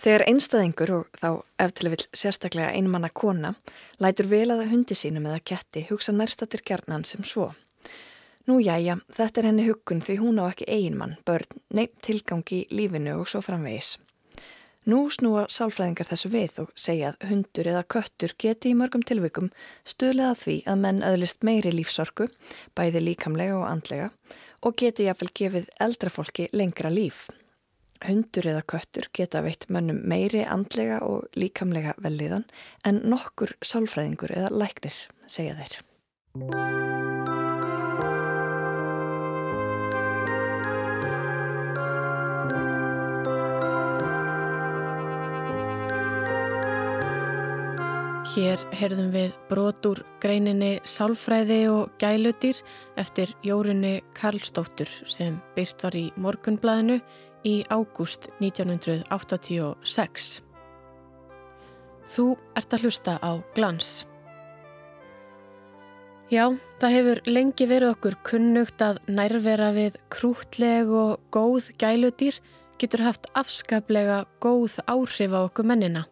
Þegar einstæðingur og þá eftir vil sérstaklega einmanna kona lætur vel að hundi sínum eða ketti hugsa nærstatir gerðnan sem svo. Nú jæja, þetta er henni huggun því hún á ekki einmann, börn, neitt tilgangi í lífinu og svo framvegis. Nú snúa sálfræðingar þessu við og segja að hundur eða köttur geti í mörgum tilvikum stuðlega því að menn öðlist meiri lífsorku, bæði líkamlega og andlega og geti jáfnvel gefið eldra fólki lengra líf. Hundur eða köttur geta veitt mönnum meiri andlega og líkamlega velliðan en nokkur sálfræðingur eða læknir, segja þeir. Hér heyrðum við brotur greininni Sálfræði og gælutýr eftir Jórunni Karlsdóttur sem byrt var í morgunblæðinu í ágúst 1986. Þú ert að hlusta á glans. Já, það hefur lengi verið okkur kunnugt að nærvera við krútleg og góð gæludýr getur haft afskaplega góð áhrif á okkur mennina.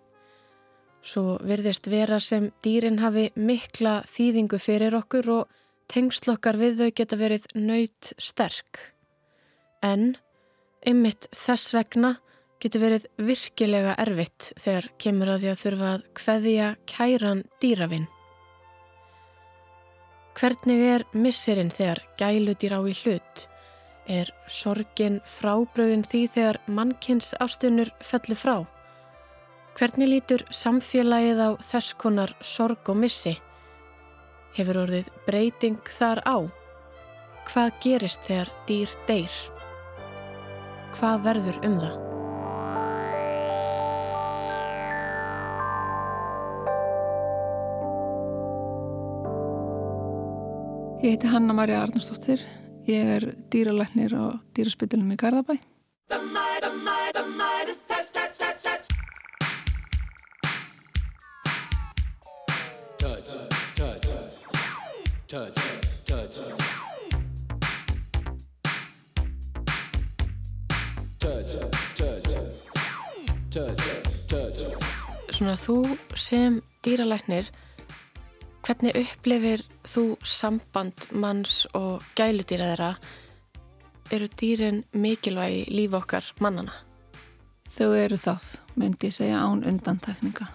Svo virðist vera sem dýrin hafi mikla þýðingu fyrir okkur og tengslokkar við þau geta verið nöyt sterk. En Einmitt þess vegna getur verið virkilega erfitt þegar kemur að því að þurfa að hveðja kæran dýravinn. Hvernig er missirinn þegar gæludýr á í hlut? Er sorgin frábröðin því þegar mannkins ástunur fellur frá? Hvernig lítur samfélagið á þess konar sorg og missi? Hefur orðið breyting þar á? Hvað gerist þegar dýr deyr? Hvað verður um það? Ég heiti Hanna-Maria Arnarsdóttir. Ég er dýralæknir á dýraspytunum í Garðabæ. Touch, touch, touch. Svona þú sem dýralæknir, hvernig upplifir þú samband manns og gæludýra þeirra? Eru dýrin mikilvægi líf okkar mannana? Þau eru það, myndi ég segja, án undantekninga.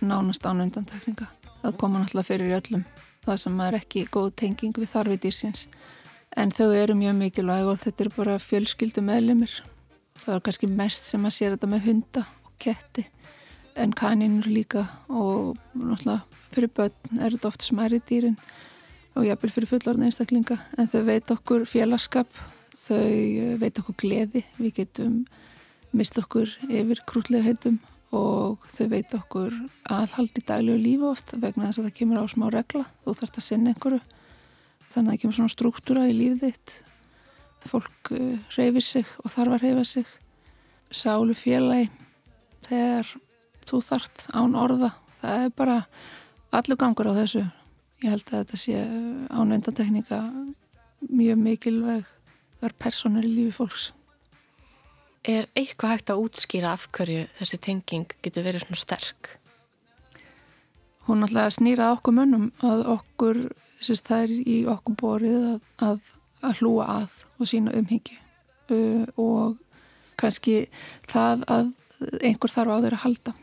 Nánast án undantekninga. Það koma náttúrulega fyrir öllum. Það sem er ekki góð tenging við þarfi dýrsins. En þau eru mjög mikilvæg og þetta er bara fjölskyldu meðlumir það er kannski mest sem að sér þetta með hunda og ketti en kaninur líka og náttúrulega fyrir börn er þetta oft smæri dýrin og jafnvel fyrir fullorðna einstaklinga en þau veit okkur félagskap þau eh, veit okkur gleði við getum mist okkur yfir krútlega heitum og þau veit okkur aðhald í daglegu lífi oft vegna þess að það kemur á smá regla þú þarfst að sinna einhverju. Þannig að það kemur svona struktúra í lífið þitt fólk eh, reyfir sig og þarf að reyfa sig. Sálu félagi þegar þú þart án orða það er bara allur gangur á þessu. Ég held að þetta sé án endanteknika mjög mikilvæg verð personur í lífi fólks. Er eitthvað hægt að útskýra af hverju þessi tenging getur verið svona sterk? Hún alltaf snýrað okkur mönnum að okkur, þess að það er í okkur borið að, að að hlúa að og sína umhengi uh, og kannski það að einhver þarf á þeirra að halda.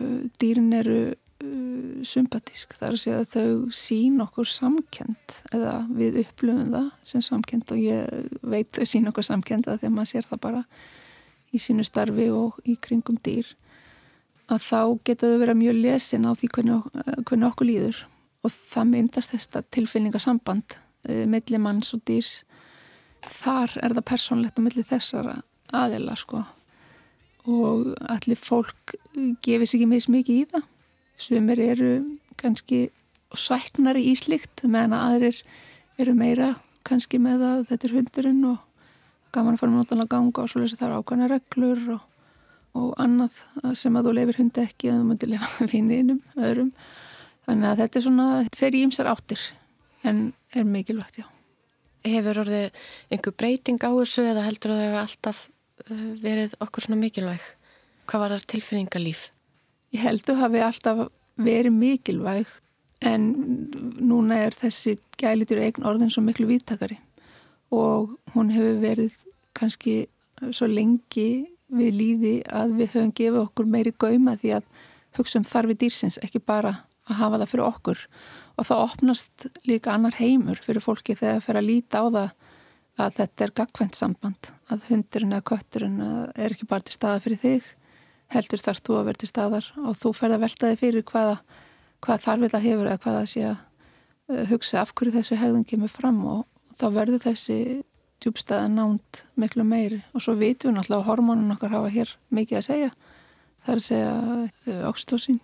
Uh, dýrin eru uh, sympatísk þar að segja að þau sín okkur samkend eða við upplöfum það sem samkend og ég veit þau sín okkur samkend að þegar maður sér það bara í sínu starfi og í kringum dýr að þá geta þau verið mjög lesin á því hvernig, hvernig okkur líður. Og það myndast þetta tilfinningasamband milli manns og dýrs þar er það persónlegt á milli þessara aðila sko. Og allir fólk gefið sér ekki meðs mikið í það. Sumir eru kannski sæknari í slikt meðan aðrir eru meira kannski með að þetta er hundurinn og gaman að fara með náttúrulega ganga og svo það er ákvæmna reglur og, og annað sem að þú leifir hundi ekki að þú myndir lefa fíninum öðrum. Þannig að þetta er svona fer í ymsar áttir en er mikilvægt já Hefur orðið einhver breyting á þessu eða heldur það að það alltaf uh, verið okkur svona mikilvæg? hvað var það tilfinningalíf? Ég heldur hafi alltaf verið mikilvæg en núna er þessi gælitur eigin orðin svo miklu vittakari og hún hefur verið kannski svo lengi við líði að við höfum gefið okkur meiri gauma því að hugsa um þarfi dýrsins, ekki bara að hafa það fyrir okkur og þá opnast líka annar heimur fyrir fólki þegar það fer að líta á það að þetta er gagvænt samband að hundurinn eða kötturinn er ekki bara til staða fyrir þig heldur þarf þú að vera til staðar. Og þú fer að velta þig fyrir hvaða, hvaða þarfið það hefur eða hvaða sé að uh, hugsa af hverju þessu hegðun kemur fram. Og þá verður þessi djúbstæða nánt miklu meiri. Og svo vitum við náttúrulega að hormónun okkar hafa hér mikið að segja. Það er að segja uh, oxytocin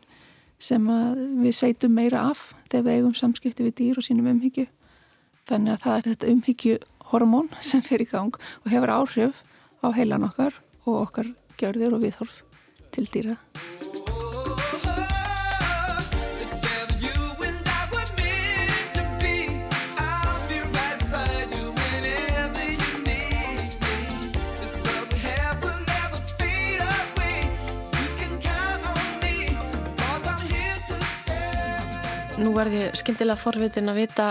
sem við seitum meira af þegar við eigum samskipti við dýr og sínum umhyggju. Þannig að það er þetta umhyggju hormón sem fer í gang og hefur áhrif á heilan okkar og okkar gjörðir og viðhorf til dýra Nú verði skemmtilega forvitin að vita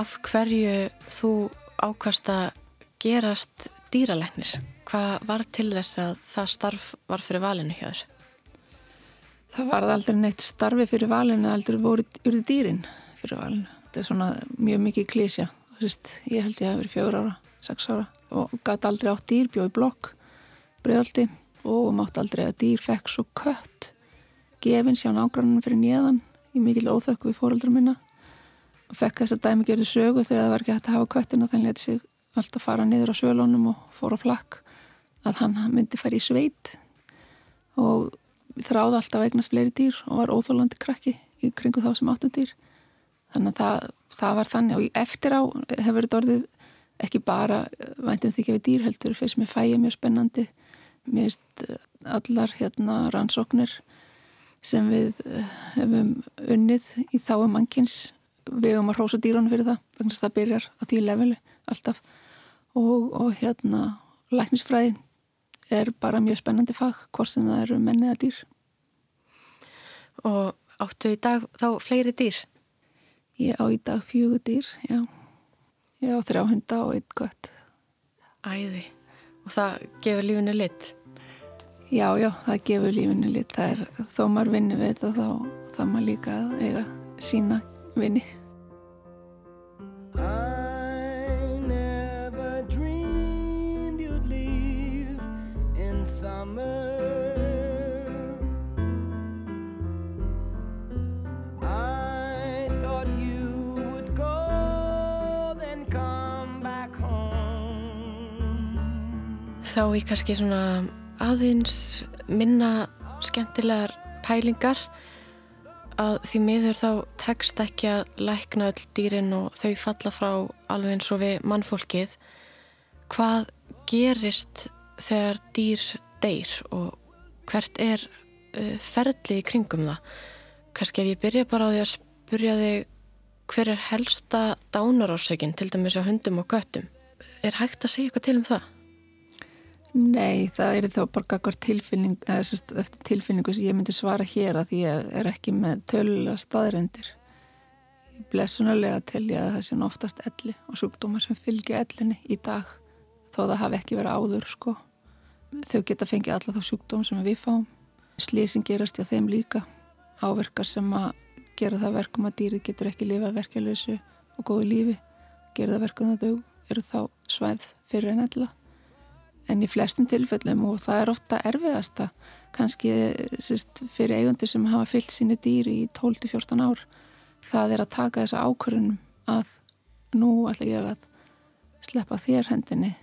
af hverju þú ákvæmst að gerast dýralegnir. Hvað var til þess að það starf var fyrir valinu hjá þér? Það var aldrei neitt starfi fyrir valinu, aldrei voru urði dýrin fyrir valinu. Þetta er svona mjög mikið klísja. Ég held ég að verið fjögur ára, sex ára og gæti aldrei átt dýr, bjóði blokk, bregðaldi og mátt aldrei að dýr fekk svo kött gefin sjá nágrannum fyrir nýðan í mikil óþökk við fóröldra minna og fekk þess að dæmi gerði sögu þegar það var ekki hægt að hafa köttina þannig að þetta sig alltaf fara niður á svölunum og fór á flakk að hann myndi færi í sveit. Og þráði alltaf eignast fleiri dýr og var óþólandi krakki í kringu þá sem áttu dýr. Þannig að það, það var þannig. Og eftir á hefur þetta orðið ekki bara væntum því ekki við dýr heldur fyrst með fæi mjög spennandi. Finnst allar hérna rannsóknir sem við eh, hefum unnið í þáum mannkins. Við höfum að hrósa dýrunum fyrir það vegna þess að það byrjar á því leveli alltaf. Og, og hérna læknisfræði er bara mjög spennandi fag hvort sem það eru menni eða dýr. Og áttu í dag þá fleiri dýr? Ég á í dag fjögur dýr, já. Ég á þrjá hunda og einn gött. Æði, og það gefur lífinu lit? Já, já, það gefur lífinu lit. Það er, þó maður vinni við þetta, þá, þá maður líka að eiga sína vinni. I never dreamed you'd leave in summer I thought you would go then come back home Þá í kannski svona aðeins minna skemmtilegar pælingar að því miður þá tekst ekki að lækna öll dýrin og þau falla frá alveg eins og við mannfólkið. Hvað gerist þegar dýr deyr og hvert er uh, ferlið í kringum það? Kanski ef ég byrja bara á því að spurja þig hver er helsta dánarásökin til dæmis á hundum og göttum? Er hægt að segja eitthvað til um það? Nei, það er þá bara gagvar tilfinning, eftir tilfinningu sem ég myndi svara hér að að er ekki með tölulega staðrendir. Ég blessunarlega telja að það sé oftast elli og sjúkdómar sem fylgja ellinni í dag þó það hafi ekki verið áður sko. Þau geta fengið alla þá sjúkdóm sem við fáum. Slísing gerast hjá þeim líka. Áverkar sem að gera það verkum að dýrið getur ekki lifað verkeflösu og góðu lífi. Gera það verkum að þau eru þá svæð fyrir en ella en í flestum tilfellum og það er ofta erfiðasta kannski sérst, fyrir eigundi sem hafa fyllt síni dýri í 12-14 ár það er að taka þessa ákvörunum að nú ætla ég að sleppa þér hendinni.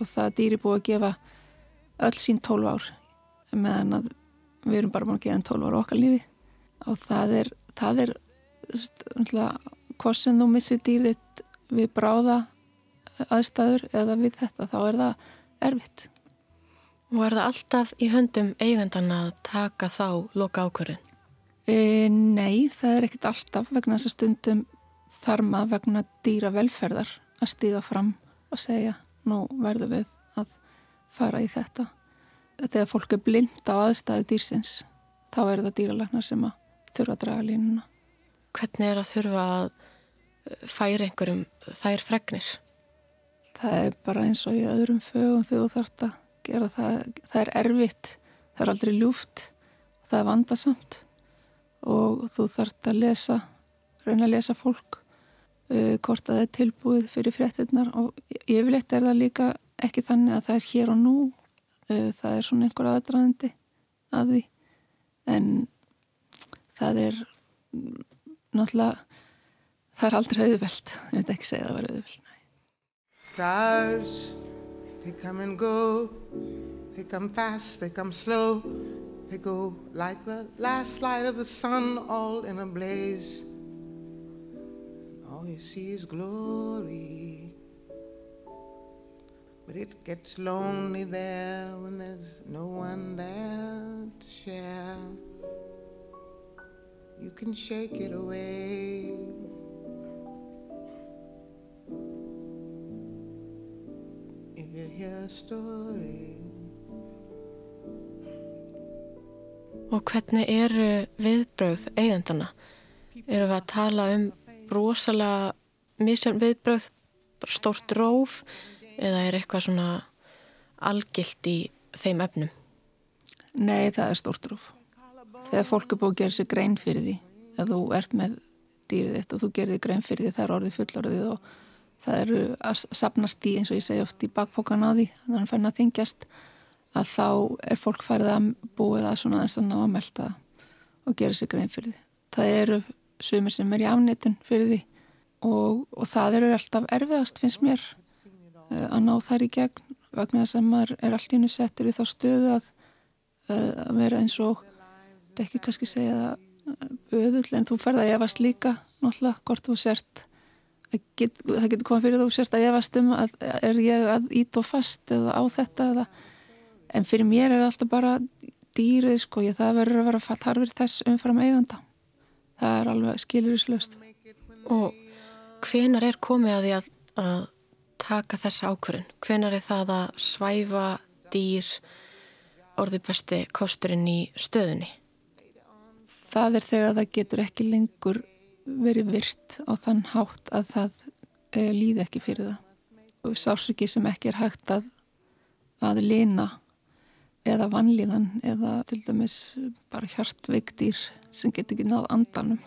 Og það dýri búið að gefa öll sín 12 ár meðan að við erum bara búin að gefa enn 12 ár okkar lífi. Og það er, það er hvort sem þú missir dýrið við bráða aðstæður eða við þetta þá er það erfitt. Og er það alltaf í höndum eigandan að taka þá loka ákvörðun? E, nei, það er ekkit alltaf vegna þess að stundum þarma vegna dýra velferðar að stíga fram og segja nú verður við að fara í þetta. þegar fólk er blind á aðstæðu dýrsins þá er það dýralagnar sem að þurfa að draga línuna. Hvernig er að þurfa að eh, færa einhverjum þær fregnir? Það er bara eins og í öðrum fögum þegar þú þarfst að gera það. Það er erfitt, það er aldrei ljúft, það er vandasamt og þú þarfst að lesa, reyna að lesa fólk uh, hvort að það er tilbúið fyrir fréttinnar og yfirleitt er það líka ekki þannig að það er hér og nú uh, það er svona einhver aðdraðandi að því. En það er náttúrulega það er aldrei auðvelt. Ég veit ekki segja að það var auðvelt Stars they come and go they come fast, they come slow they go like the last light of the sun all in a blaze all you see is glory But it gets lonely there when there's no one there to share. You can shake it away. Og hvernig eru viðbröð eigendana? Eru við að tala um rosalega misjörn viðbröð, stórt róf eða er eitthvað svona algilt í þeim efnum? Nei, það er stórt rúf. Þegar fólk er búið að gera sér grein fyrir því að þú ert með dýrið þitt og þú gerir þig grein fyrir því það er orðið fullorðið og það eru að sapnast í eins og ég segi oft í bakpókan á því þannig að hann færna að þingjast að þá er fólk færið að búið að svona þess að ná að melda og gera sér grein fyrir því. Það eru sumir sem er í afnitun fyrir því og, og það eru alltaf erfiðast finnst mér Eh, að ná þær í gegn vegna þess að maður er allt í hennu settur í þá stöðu að, eh, að vera eins og ekki kannski segja öðull eh, en þú ferða að efast líka náttúrulega hvort þú sért get, það getur komið fyrir þú sért að efast um að er ég að ít og fast eða á þetta eða en fyrir mér er alltaf bara dýrið sko ég það verður að vera fallharfir þess umfram eiganda það er alveg skilurislaust og hvenar er komið að því að, að taka þessa ákvörðun? Hvenar er það að svæfa dýr orði besti kosturinn í stöðunni? Það er þegar það getur ekki lengur verið virt á þann hátt að það e, líði ekki fyrir það. Og sásöki sem ekki er hægt að, að lina eða vanlíðan eða til dæmis bara hjartveikdýr sem getur ekki náð andanum.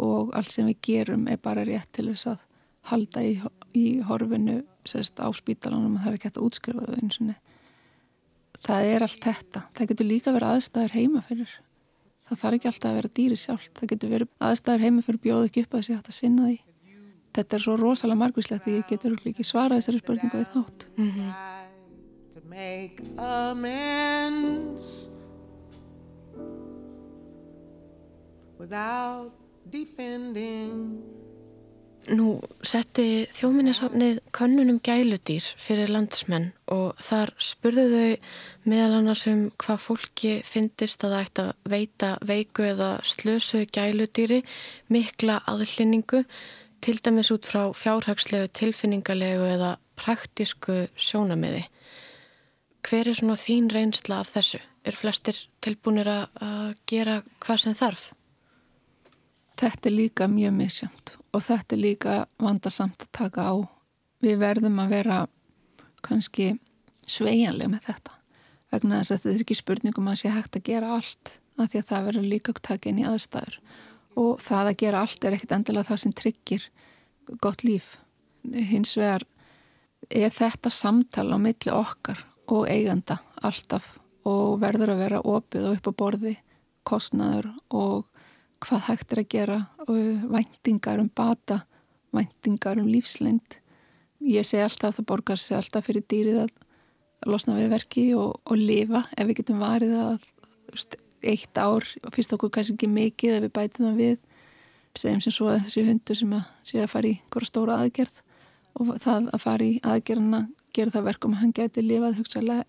Og allt sem við gerum er bara rétt til þess að halda í í horfinu sérst, á spítalanum og það er ekki hægt að útskrifa þau eins og það er allt þetta. Það getur líka verið aðstæður heima fyrir það þarf ekki alltaf að vera dýri sjálf það getur verið aðstæður heima fyrir bjóðu ekki upp að þessi hægt að sinna því. Þetta er svo rosalega margvíslegt því ég getur ekki svarað þessari spurningu í þátt mm -hmm. Without defending Nú setti þjóminnesafnið könnunum gæludýr fyrir landsmenn og þar spurðu þau meðal annars um hvað fólki finnist að það ætti að veita veiku eða slösu gæludýri mikla aðlýningu til dæmis út frá fjárhagslegu, tilfinningalegu eða praktisku sjónamiði. Hver er svona þín reynsla af þessu? Er flestir tilbúinir að gera hvað sem þarf? Þetta er líka mjög misjönd og þetta er líka vandarsamt að taka á. Við verðum að vera kannski sveianlega með þetta vegna þess að þetta er ekki spurningum að sé hægt að gera allt af því að það verður líka takin í aðstæður og það að gera allt er ekkit endilega það sem tryggir gott líf. Hins vegar er þetta samtala á milli okkar og eiganda alltaf og verður að vera opið og upp á borði, kostnaður og hvað hægt er að gera og væntingar um bata, væntingar um lífslengt. Ég segi alltaf að það borgar sig alltaf fyrir dýrið að losna við verki og, og lifa. Ef við getum varið að eitt ár, fyrst okkur kannski ekki mikið ef við bætum það við. Segjum sem svo að þessi hundur sem að sé að fara í hverja stóra aðgerð og það að fara í aðgerðina gera það verkum að hann geti lifað hugsaðlega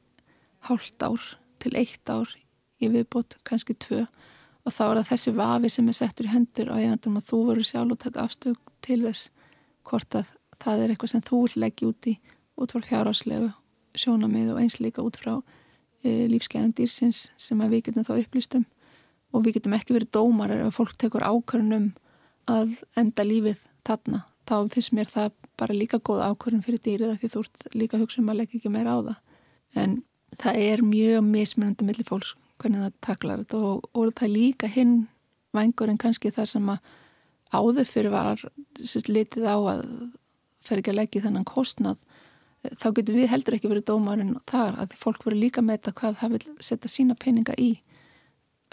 hálft ár til eitt ár í viðbót, kannski tvö og þá er það þessi vafi sem er settur í hendur og ég endur að þú verður sjálf og taka afstöð til þess hvort að það er eitthvað sem þú leggi út í út frá fjárháslegu sjónamið og eins líka út frá e, lífskeiðan dýrsins sem við getum þá upplýstum og við getum ekki verið dómar ef fólk tekur ákvörnum að enda lífið þarna. Þá finnst mér það bara líka góð ákvörnum fyrir dýrið því þú ert líka hugsa um að leggja ekki meira á það. En það er mjög mismunandi millir fólks hvernig það taklar þetta og, og það er líka hinn vangur en kannski það sem að áður fyrir var sérst, litið á að fer ekki að leggja þennan kostnað þá getur við heldur ekki verið dómarinn þar að fólk verið líka með þetta hvað það vil setja sína peninga í.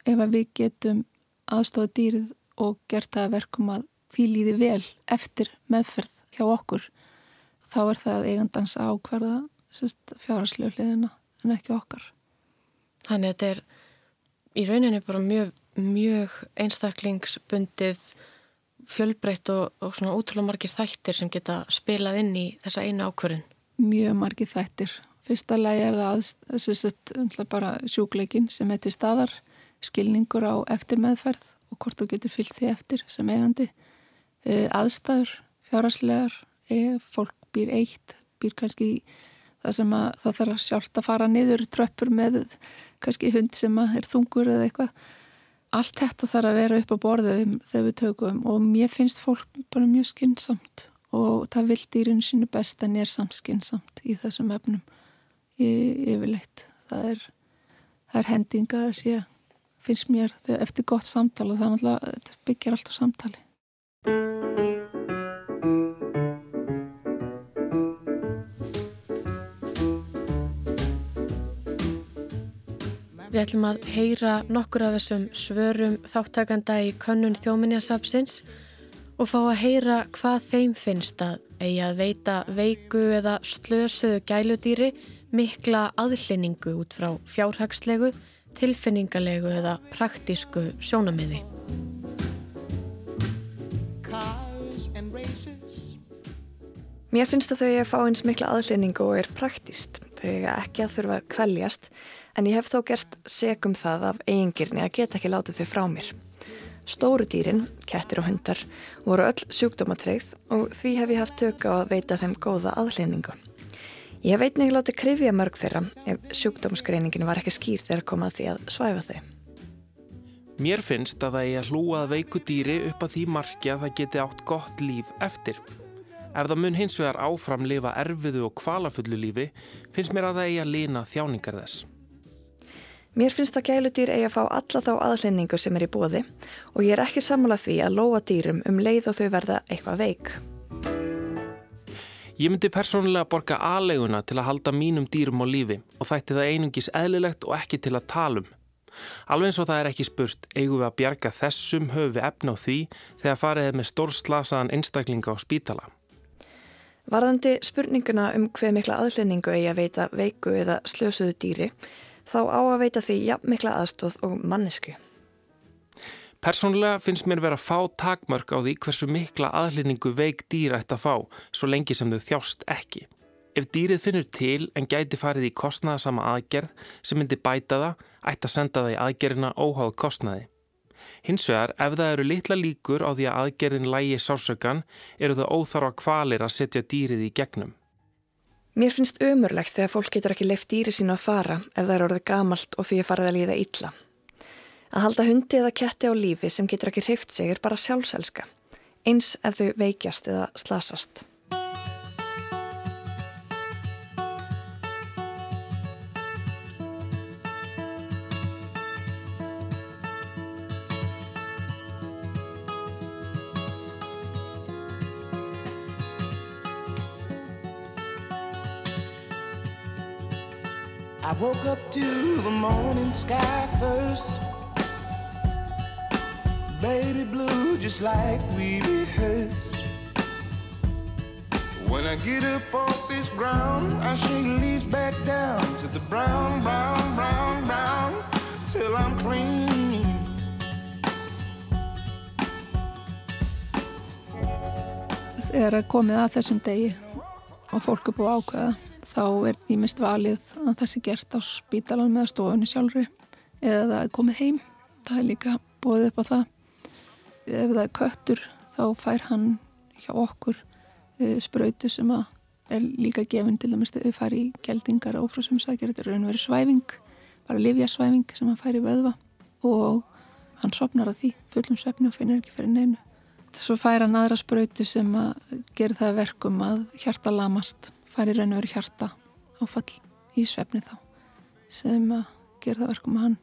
Ef að við getum aðstofa dýrið og gert það verkum að því líði vel eftir meðferð hjá okkur þá er það eigandans ákvarða fjárhastlegu hliðina en ekki okkar Þannig að þetta er í rauninni bara mjög, mjög einstaklingsbundið fjölbreytt og, og svona ótrúlega margir þættir sem geta spilað inn í þessa einu ákvörðun. Mjög margir þættir. Fyrsta lagi er það að, bara sjúkleikin sem heitir staðar, skilningur á eftirmeðferð og hvort þú getur fyllt því eftir sem eigandi. E, aðstæður, fjáraslegar, e, fólk býr eitt, býr kannski það sem að það þarf sjálft að fara niður tröppur með kannski hund sem er þungur eða eitthvað. Allt þetta þarf að vera upp á borðum þegar við tökum og mér finnst fólk bara mjög skynnsamt og það vil dýrinu sínu best en ég er samskynnsamt í þessum efnum. Yfirleitt. Það er, það er hendinga að sé finnst mér eftir gott samtala þannig að þetta byggjar alltaf samtali Við ætlum að heyra nokkur af þessum svörum þáttakanda í könnun þjóminjasapsins og fá að heyra hvað þeim finnst að eigi að veita veiku eða slösuðu gæludýri mikla aðlinningu út frá fjárhagslegu, tilfinningalegu eða praktísku sjónamiði. Mér finnst að þau að fá eins mikla aðlinningu og er praktíst. Þau ekki að þurfa að kvæljast en ég hef þó gert segum það af eigingirni að geta ekki látið þau frá mér. Stóru dýrin, kettir og hundar, voru öll sjúkdómatreið og því hef ég haft tök á að veita þeim góða aðleiningu. Ég hef veitning látið krifja mörg þeirra ef sjúkdómsgreiningin var ekki skýr þegar komað því að svæfa þau. Mér finnst að það er að hlúað veiku dýri upp að því marki að það geti átt gott líf eftir. Ef það mun hins vegar áfram lifa erfiðu og kvalafullu lífi, finnst mér að það eigi að lina þjáningar þess. Mér finnst að gæludýr eigi að fá alla þá aðlendingu sem er í bóði og ég er ekki sammála því að lóa dýrum um leið og þau verða eitthvað veik. Ég myndi persónulega borga aðleguna til að halda mínum dýrum á lífi og þætti það einungis eðlilegt og ekki til að talum. Alveg eins og það er ekki spurt, eigum við að bjarga þessum höfu efna á því þegar fariðið með stórslasaðan einstaklinga á spítala. Varðandi spurninguna um hver mikla aðlendingu eigi að veita veiku eða slösuðu dýri þá á að veita því jafn mikla aðstóð og mannesku. Personlega finnst mér vera að fá takmörk á því hversu mikla aðlýningu veik dýr ætti að fá svo lengi sem þau þjást ekki. Ef dýrið finnur til en gæti farið í kostnaðasama aðgerð sem myndi bæta það, ætti að senda það í aðgerðina óháð kostnaði. Hins vegar, ef það eru litla líkur á því að aðgerðin lægi sásökan, eru það óþarfa kvalir að setja dýrið í gegnum. Mér finnst umurlegt þegar fólk getur ekki leift dýri sínu að fara ef það er orðið gamalt og því að farið að líða illa. Að halda hundi eða ketti á lífi sem getur ekki hreift sig er bara sjálfselska, eins ef þau veikjast eða slasast. Woke up to the morning sky first. Baby blue, just like we rehearsed. When I get up off this ground, I shake leaves back down to the brown, brown, brown, brown, till I'm clean. Þegar að komið að þessum degi og fólk er búið ákveða þá er ímest valið að það sé gert á spítalan með stofunni sjálfri eða það er komið heim. Það er líka búið upp á það. Ef það er köttur þá fær hann hjá okkur uh, spröytu sem er líka gefinn til dæmis þegar þið fari í geldingar og sækir þetta er raun og verið svæfing bara livjasvæfing sem hann fær í vöðva og hann sopnar að því fullum svefni og finnir ekki fyrir neinu. Svo fær hann aðra spröytu sem að gera það verkum að hjarta lamast, fær í raun og veru hjarta áfall í svefni þá sem að gera það verkum að hann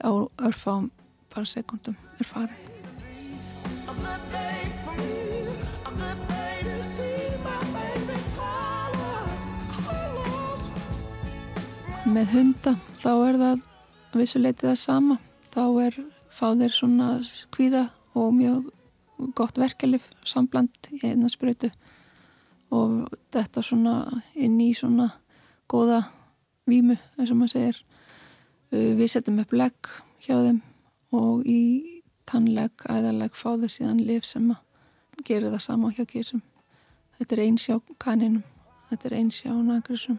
á örfáum bara sekundum er farin. Með hunda þá er það vissuleitið það sama þá er fá þeir svona kvíða og mjög gott verkelif sambland í einna spröytu og þetta svona inn í svona góða výmu eins og maður segir. Við setjum upp legg hjá þeim og í tannlegg, æðalegg fá þeir síðan liv sem að gera það sama hjá kísum þetta er eins hjá kaninum þetta er eins hjá nagrisum.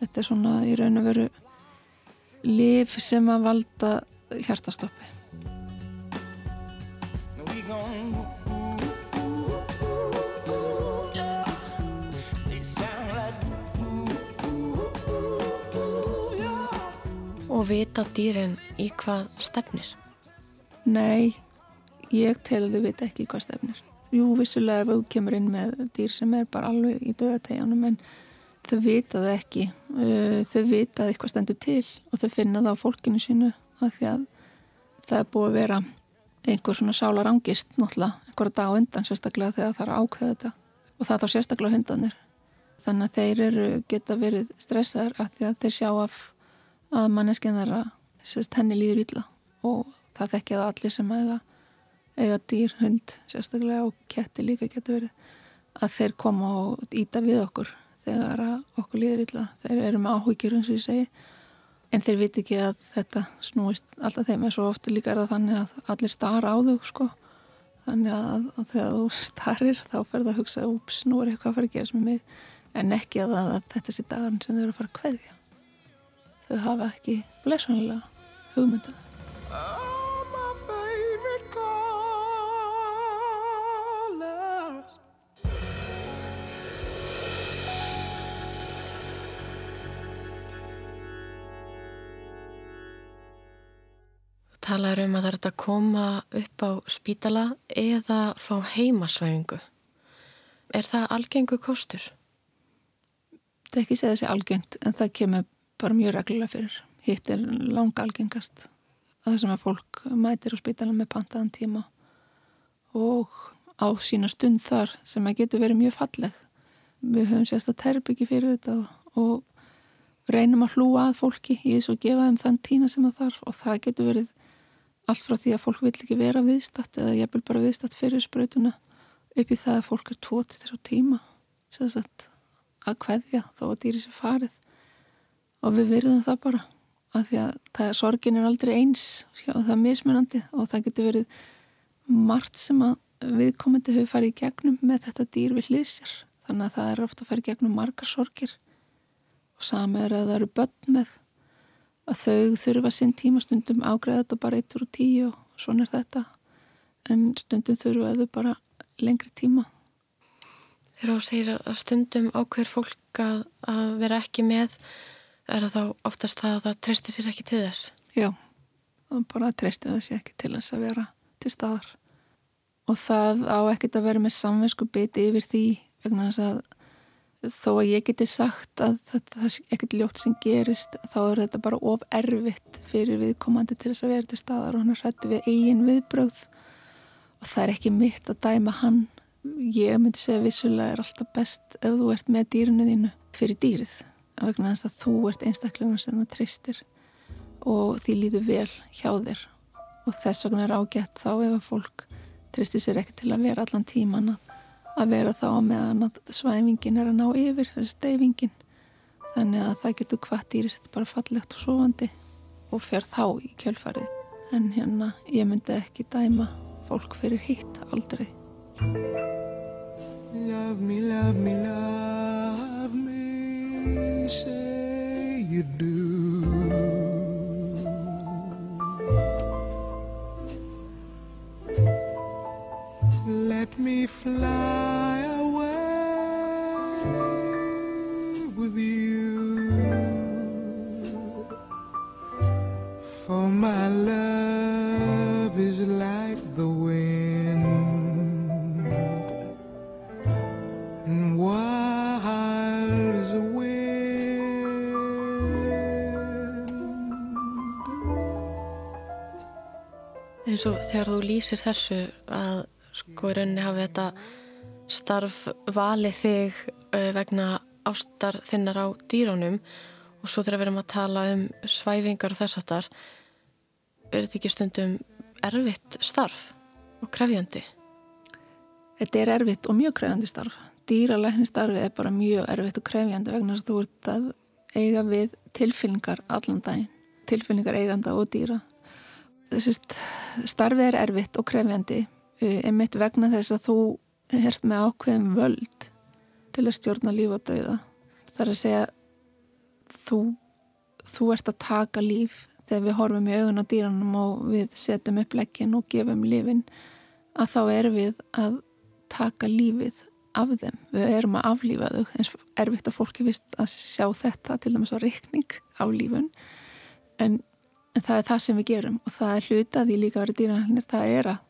Þetta er svona í raun og veru liv sem að valda hjartastoppi Og vita dýrin í hvað stefnir? Nei, ég tel að þau vita ekki hvað stefnir. Jú, vissulega ef þú kemur inn með dýr sem er bara alveg í döðategjanum en þau vita það ekki. Uh, þau vita að eitthvað stendur til og þau finna það á fólkinu sínu af því að það er búið að vera einhver svona sálar angist náttúrulega einhverja dag undan sérstaklega þegar það er ákveða þetta og það þá sérstaklega hundanir. Þannig að þeir eru, geta verið stressaðar af því að þeir sjá af að manneskinn þeirra sérst, henni líður illa og það þekkja það allir sem eiga, eiga dýr, hund sérstaklega og ketti líka getur verið að þeir koma og íta við okkur þegar okkur líður illa. Þeir eru með áhuggjur eins og ég segi en þeir viti ekki að þetta snúist alltaf þeim, en svo ofta líka er það þannig að allir starra á þau sko. Þannig að, að þegar þú starrir þá það að hugsa, úps, nú er eitthvað að fara að gera sem mig, en ekki að, að þetta sé dagarn sem þau eru að fara að kveðja þau hafa ekki blessunlega hugmyndað. Talaður um að það er að koma upp á spítala eða fá heimasvæfingu. Er það algengu kostur? Það er ekki segðið sér algengt en það kemur bara mjög reglulega fyrir. Hitt er langa algengast að það sem að fólk mætir á spítalan með pantaðan tíma og á sína stund þar sem að getur verið mjög falleg. Við höfum sérst að terbyggi fyrir þetta og reynum að hlúa að fólki í þess að gefa þeim þann tína sem það þarf og það getur verið allt frá því að fólk vil ekki vera viðstatt eða ég vil bara viðstatt fyrir spröytuna upp í það að fólk er tótið þér á tíma sérst að hveðja þá að dýri sér farið og við verðum það bara af því að það, sorgin er aldrei eins og það er mismunandi og það getur verið margt sem að viðkomandi hefur farið í gegnum með þetta dýr við hlýðsir þannig að það er ofta að fara í gegnum margar sorgir. Og sami er að það eru börn með að þau þurfa sinn tímastundum ágreða þetta bara eittur og tíu og svona er þetta. En stundum þurfa þau bara lengri tíma. Þegar þú segir að stundum ákveður fólk að, að vera ekki með er það þá oftast það að það treystir sér ekki til þess? Já, bara treystir það sér ekki til þess að vera til staðar. Og það á ekkert að vera með samvinsku biti yfir því vegna þess að þó að ég geti sagt að þetta er ekkert ljótt sem gerist þá er þetta bara of erfitt fyrir viðkomandi til þess að vera til staðar og hann er hrætti við eigin viðbröð og það er ekki mitt að dæma hann. Ég myndi segja vissulega er alltaf best ef þú ert með dýrinu þínu fyrir dýrið vegna þess að þú ert einstaklega sem það treystir og því líður vel hjá þér. Og þess vegna er ágætt þá ef að fólk treystir sér ekki til að vera allan tíman að vera þá meðan að svæfingin er að ná yfir þessi steyfingin þannig að það getur hvað dýrisett bara fallegt og sofandi og fer þá í kjölfarið. En hérna ég myndi ekki dæma fólk fyrir hitt aldrei. Love me, love me, love say you do. Let me fly away with you. For my love eins og þegar þú lýsir þessu að sko í rauninni hafi þetta starf valið þig vegna ástar þinnar á dýrónum og svo þegar við erum að tala um svæfingar og þess aftar er þetta ekki stundum erfitt starf og krefjandi? Þetta er erfitt og mjög krefjandi starf. Dýralækni starfi er bara mjög erfitt og krefjandi vegna þess að þú ert að eiga við tilfinningar allan daginn. Tilfinningar eiganda og dýra. Þessi starfi er erfitt og krefjandi einmitt vegna þess að þú ert með ákveðum völd til að stjórna líf og dauða. Það er að segja þú, þú ert að taka líf þegar við horfum í augun á dýranum og við setjum upp leggin og gefum lífin að þá erum við að taka lífið af þeim. Við erum að aflífa þau eins erfitt að fólki vist að sjá þetta til dæmis á reikning af lífun en, en það er það sem við gerum og það er hlutaði líka verið dýranhælnir, það er að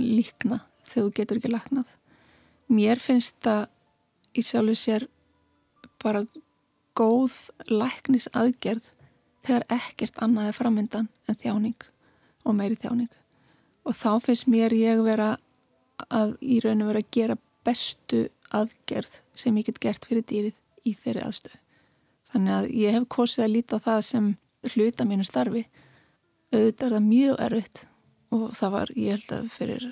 líkna þegar þú getur ekki laknað. Mér finnst það í sjálfu sér bara góð læknis aðgerð þegar ekkert annað er framöndan en þjáning og meiri þjáning og þá finnst mér ég vera að í rauninu vera að gera bestu aðgerð sem ég get gert fyrir dýrið í þeirri aðstöðu. Þannig að ég hef kosið að líta á það sem hluta mínu starfi. Auðvitað er það mjög erfitt og það var, ég held að fyrir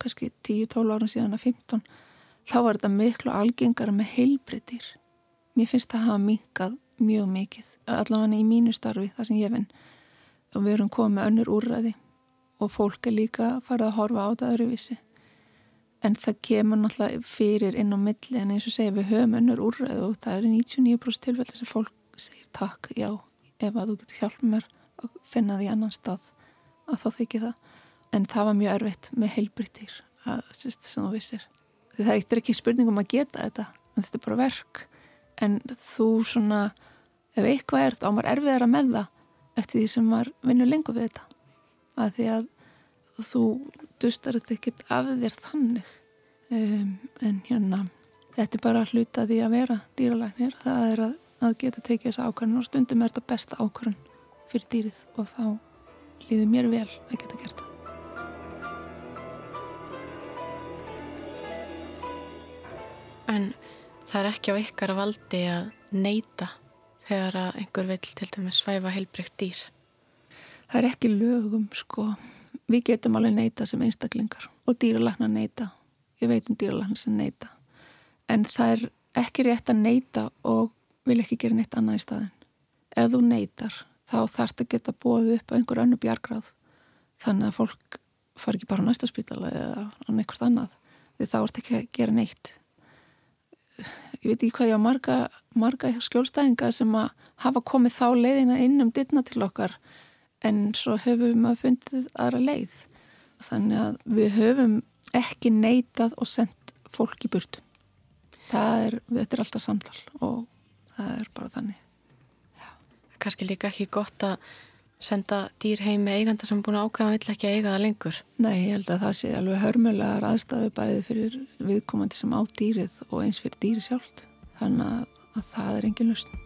kannski 10-12 árum síðan að 15, þá var þetta miklu algengara með heilbreytir. Mér finnst það að hafa minkað mjög mikið, allavega í mínu starfi, það sem ég finn. Og við erum komið með önnur úrræði og fólk er líka farið að horfa á þetta öðruvísi en það kemur náttúrulega fyrir inn á milli en eins og segja við höfum önnur úrræð og það er 99% tilfellir sem fólk segir takk, já, ef að þú getur hjálp mér að finna því annan stað að þá þykir það. En það var mjög erfitt með heilbryttir sem þú vissir. Það er ekki spurningum að geta þetta en þetta er bara verk. En þú svona, ef eitthvað er þá maður erfiðar að með það eftir því sem maður vinnur lengur við þetta. Að því að þú dustar þetta ekkert af þér þannig. Um, en hérna þetta er bara hluta því að vera dýralæknir. Það er að, að geta tekið þessa ákvörðun og stundum er þetta besta ákvörðun fyrir dýrið og þá líður mér vel að geta gert það. En það er ekki á ykkar valdi að neyta þegar að einhver vil til dæmis svæfa heilbreykt dýr? Það er ekki lögum sko. Við getum alveg neyta sem einstaklingar og dýralagna neyta ég veit um dýralagna sem neyta en það er ekki rétt að neyta og vil ekki gera neitt annað í staðin ef þú neytar þá þarf þetta geta bóð upp á einhver önnu bjargráð. Þannig að fólk far ekki bara á næsta spítala eða á einhvert annað. Því þá ert ekki að gera neitt. Ég veit ekki hvað ég á marga, marga skjólstæðinga sem að hafa komið þá leiðina inn um dittna til okkar en svo höfum við fundið aðra leið. Þannig að við höfum ekki neitað og sendt fólk í burtu. Er, þetta er alltaf samtal og það er bara þannig. Já. Kanski líka ekki gott að senda dýr heim með eiganda sem búin að ákvæða vill ekki að eiga það lengur. Nei, ég held að það sé alveg hörmulegar aðstæðu bæði fyrir viðkomandi sem á dýrið og eins fyrir dýri sjálft. Þannig að, að það er engin lausn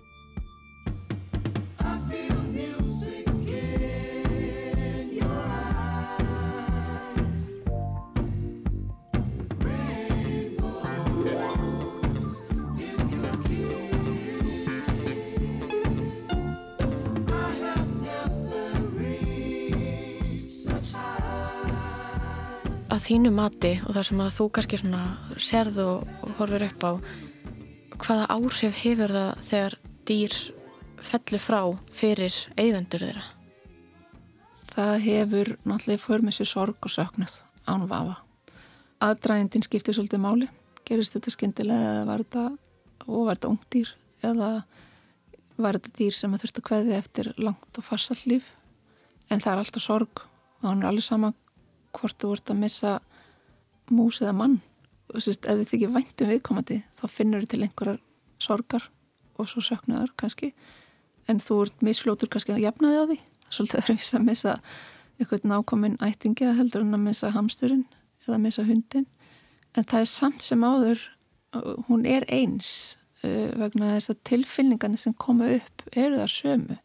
að þínu mati og það sem að þú kannski serð og horfir upp á hvaða áhrif hefur það þegar dýr fellur frá fyrir eigendur þeirra? Það hefur náttúrulega sér sorg og söknuð án vafa. Aðdrægindin skiptir svolítið máli. Gerist þetta skindilega eða var þetta, og var þetta ungdýr eða var þetta dýr sem þurfti að kveði eftir langt og farsall líf. En það er alltaf sorg og hann er allir saman hvort þú vart að missa mús eða mann. Og sérst, ef þið þykir væntum viðkomandi þá finnur þið til einhverjar sorgar og svo söknuðar kannski. En þú ert misflótur kannski að jafna þig á því. Svolítið öðruvis að missa eitthvað nákominn ættingi að heldur en að missa hamsturinn eða að missa hundin en það er samt sem áður hún er eins uh, vegna þess að tilfinningarnir sem koma upp eru það sömu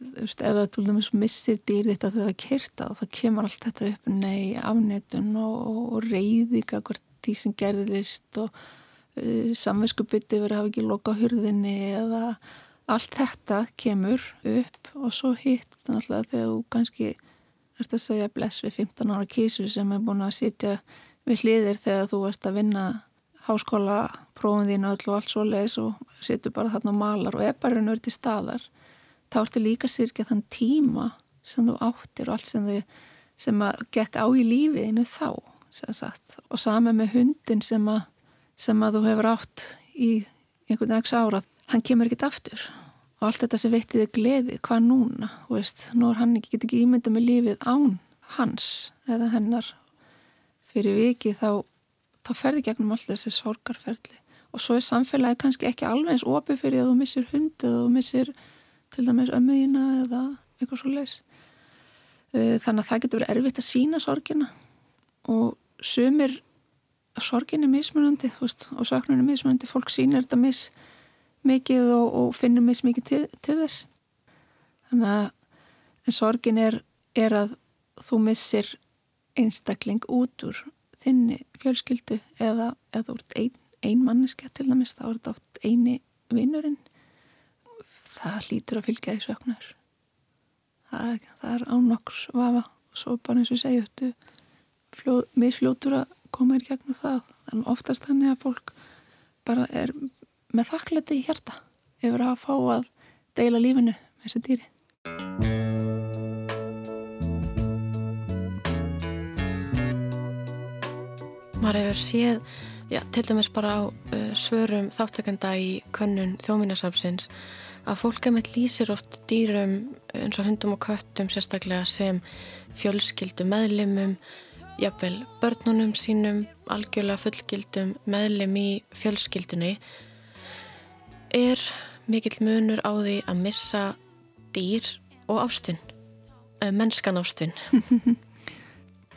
Tólum eins og missir dýr þetta þegar það er kyrta og það kemur allt þetta upp nei, afnetun og, og reyðika hvert því sem gerðist og uh, samvinskubytti verið að hafa ekki loka hurðinni eða allt þetta kemur upp og svo hitt að þegar þú kannski ert að segja bless við 15 ára kísu sem er búin að sitja við hliðir þegar þú varst að vinna háskóla prófum þín öll og allt svo leiðis og situr bara þarna og malar og er bara raun og verið til staðar þá ertu líka sirkja þann tíma sem þú áttir og allt sem þau sem að gekk á í lífiðinu þá og sama með hundin sem að, sem að þú hefur átt í einhvern veginn ára hann kemur ekkit aftur. Og allt þetta sem veitti þig gleði, hvað núna? Veist, nú er hann ekki, get ekki ímynda með lífið án hans eða hennar. Fyrir viki þá þá ferði gegnum alltaf þessi sorgarferðli og svo er samfélagi kannski ekki alveg eins opið fyrir að þú missir hund eða þú missir til dæmis ömmuðina eða eitthvað svo leis eh, þannig að það getur verið erfitt að sína sorgina. Og sumir sorgin er mismunandi veist, og söknun er mismunandi, fólk sínir þetta mis mikið og, og finnur mis mikið til, til þess. Þannig að sorgin er, er að þú missir einstakling út úr þinni fjölskyldu eða, eða ert ein, ein manneska til dæmis, þá er þetta oft eini vinnurinn það hlýtur að fylgja því söknar það, það er ánoks vafa. Og svo bara eins og segja þetta misfljótur að koma í gegnum það. En oftast þannig að fólk bara er með þakklæti í hjarta yfir að fá að deila lífinu með þessu dýri. Maður hefur séð, já, til dæmis bara á uh, svörum þáttakenda í könnun þjóminasafsins að fólk að með lýsir oft dýrum eins og hundum og köttum sérstaklega sem fjölskyldu meðlimum, jafnvel börnunum sínum, algjörlega fullgildum meðlim í fjölskyldunni. Er mikill munur á því að missa dýr og ástun, eh, mennskan ástun.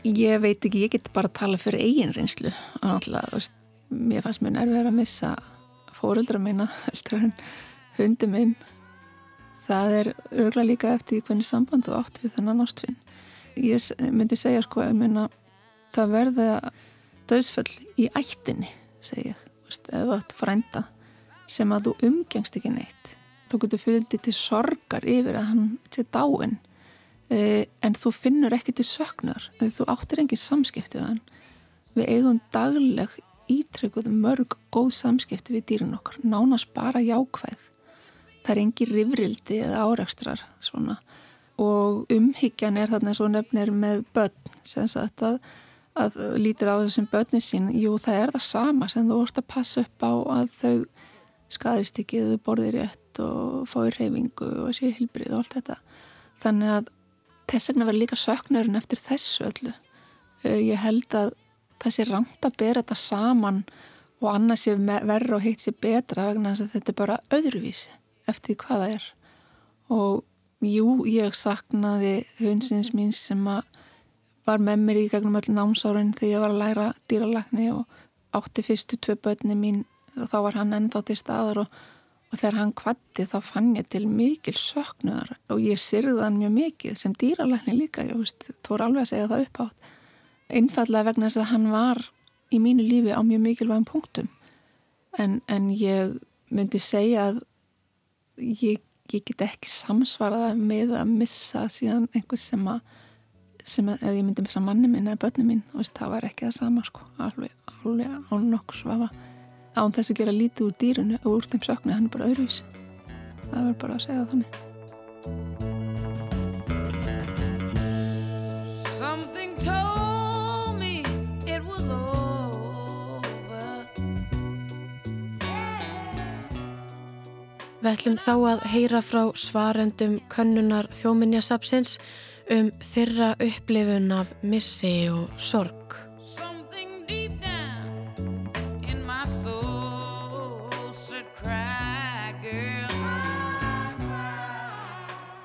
Ég veit ekki, ég get bara að tala fyrir eigin reynslu. Og náttúrulega, mér fannst mér nervið að missa fóruldra minna heldur en hundi minn það er örgla líka eftir hvernig samband þú átt við þennan ástfinn ég myndi segja sko myna, það verða döðsföll í ættinni segja, eða frænda sem að þú umgengst ekki neitt þú getur fylgdi til sorgar yfir að hann sé dáin e, en þú finnur ekki til söknar þú áttir engin samskipti við hann. Við eigum dagleg ítrykkuð mörg góð samskipti við dýrun okkar, nánast bara jákvæð það er engi rifrildi eða áreikstrar svona. Og umhyggjan er þarna svo nefnir með börn sem sagt að, að lítir á þessum börnin sín. Jú það er það sama sem þú vorst að passa upp á að þau skadist ekki þau borðir rétt og fái reyfingu og sé hilbrið og allt þetta. Þannig að þess vegna verður líka söknurinn eftir þessu öllu. Eh, ég held að það sé rangt að bera þetta saman og annars sé verður og heitt sé betra vegna þess að þetta er bara öðruvísi eftir hvað það er. Og jú, ég saknaði hundsins mín sem var með mér í gegnum öll námsárin þegar ég var að læra dýralagni og átti fyrstu tvei börni mín og þá var hann ennþá til staðar og, og þegar hann kvatti þá fann ég til mikil söknuðar og ég syrði hann mjög mikil sem dýralagni líka, ég veist, voru alveg að segja það upp átt einfallega vegna þess að hann var í mínu lífi á mjög mikilvægum punktum. En, en ég myndi segja að ég, ég get ekki samsvarað með að missa síðan einhvers sem að sem að ég myndi missa manni minn eða börni mín veist, það var ekki það sama sko. Alveg, alveg án nokkuð svafa án þess að gera lítið úr dýrunu og úr þeim söknu, hann er bara öðruvís það verður bara að segja þannig Við ætlum þá að heyra frá svarendum könnunar þjóminjasapsins um þeirra upplifun af missi og sorg.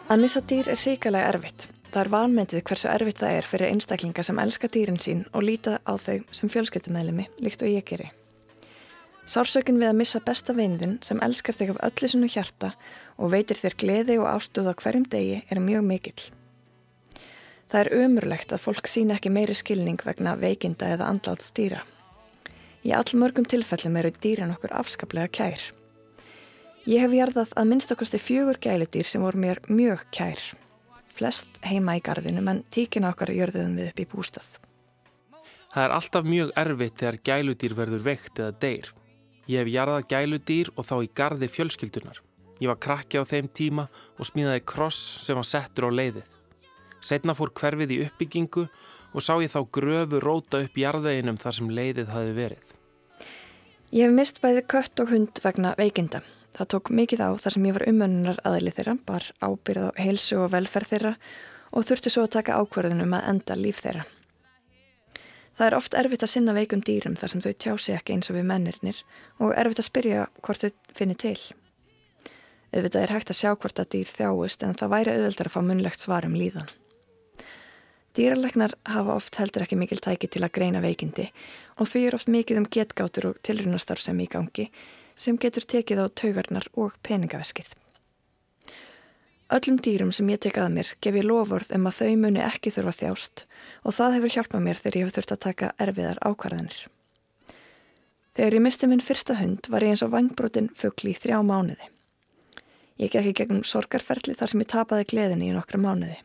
Að missa dýr er ríkalega erfitt. Það er vanmyndið hversu erfitt það er fyrir einstaklinga sem elska dýrin sín og líta á þau sem fjölskyttumæðlimi, líkt og ég geri. Sársökin við að missa besta veinðin sem elskar þig af öllu sinu hjarta og veitir þér gleði og ástuð á hverjum degi er mjög mikill. Það er umurlegt að fólk sína ekki meiri skilning vegna veikinda eða andlátt stýra. Í allmörgum tilfellum eru dýrin okkur afskaplega kær. Ég hef jarðað að minnst okkarstu fjögur gæludýr sem voru mér mjög kær. Flest heima í gardinu, menn tíkina okkar gjörðuðum við upp í bústað. Það er alltaf mjög erfitt þegar gæludýr verður veikt eða deyr. Ég hef jarðað gæludýr og þá í gardi fjölskyldunar. Ég var krakki á þeim tíma og smíðaði kross sem var settur á leiðið. Setna fór hverfið í uppbyggingu og sá ég þá gröfu róta upp jarðveginum þar sem leiðið hafi verið. Ég hef mist bæði kött og hund vegna veikinda. Það tók mikið á þar sem ég var umönnunar aðli þeirra, bar ábyrð á heilsu og velferð þeirra og þurfti svo að taka ákverðunum að enda líf þeirra. Það er oft erfitt að sinna veikum dýrum þar sem þau tjási ekki eins og við mennirnir og erfitt að spyrja hvort þau finnir til. Auðvitað er hægt að sjá hvort að dýr þjáist en það væri auðveldar að fá munlegt svar um líðan. Dýralegnar hafa oft heldur ekki mikil tæki til að greina veikindi og þau eru oft mikið um getgátur og tilrunastarf sem í gangi sem getur tekið á taugarnar og peningaveskið. Öllum dýrum sem ég tek að mér gef ég lofurð um að þau muni ekki þurfa þjást og það hefur hjálpað mér þegar ég hef þurft að taka erfiðar ákvarðanir. Þegar ég misti minn fyrsta hund var ég eins og vangbrotin fuggli í þrjá mánuði. Ég gekk í gegnum sorgarferli þar sem ég tapaði gleðinni í nokkra mánuði.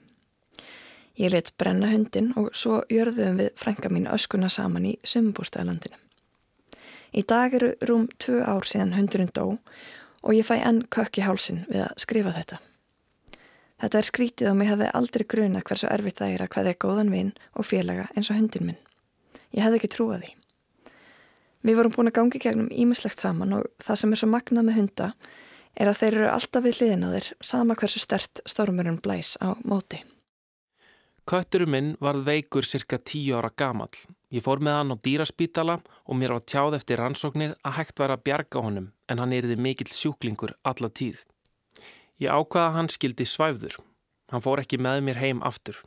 Ég let brenna hundin og svo jörðum við frænka mín öskuna saman í sumbústæðalandinu. Í dag eru rúm tvö ár síðan hundurinn dó og ég fæ enn kökk í hálsin við að skrifa þetta. Þetta er skrítið og mér hefði aldrei gruna hversu erfitt það er að hvaðið góðan vinn og félaga eins og hundin minn. Ég hefði ekki trúað því. Við vorum búin að gangi gegnum ímislegt saman og það sem er svo magnað með hunda er að þeir eru alltaf við hliðin að þeir sama hversu stert stormurinn blæs á móti. Kötturum minn varð veikur cirka tíu ára gamall. Ég fór með hann á dýraspítala og mér var tjáð eftir rannsóknir að hægt var að bjarga honum en hann erði mikill sjúklingur alla tíð. Ég ákvaða hann skildi svæfður. Hann fór ekki með mér heim aftur.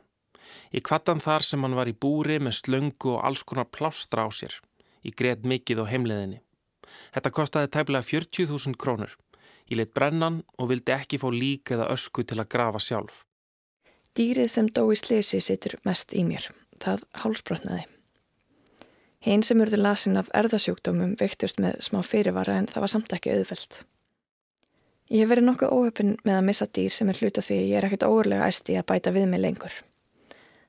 Ég kvattan þar sem hann var í búri með slöngu og alls konar plástra á sér. Ég greið mikið á heimleðinni. Þetta kostiði tæplega 40.000 krónur. Ég leitt brennan og vildi ekki fá lík eða ösku til að grafa sjálf. Dýrið sem dó í slesi situr mest í mér. Það hálsbrotnaði. Hinn sem urður lasin af erðasjúkdómum veiktust með smá fyrirvara en það var samt ekki auðveld. Ég hef verið nokkuð óöpun með að missa dýr sem er hluta því ég er ekkert óurlega æsti að bæta við mig lengur.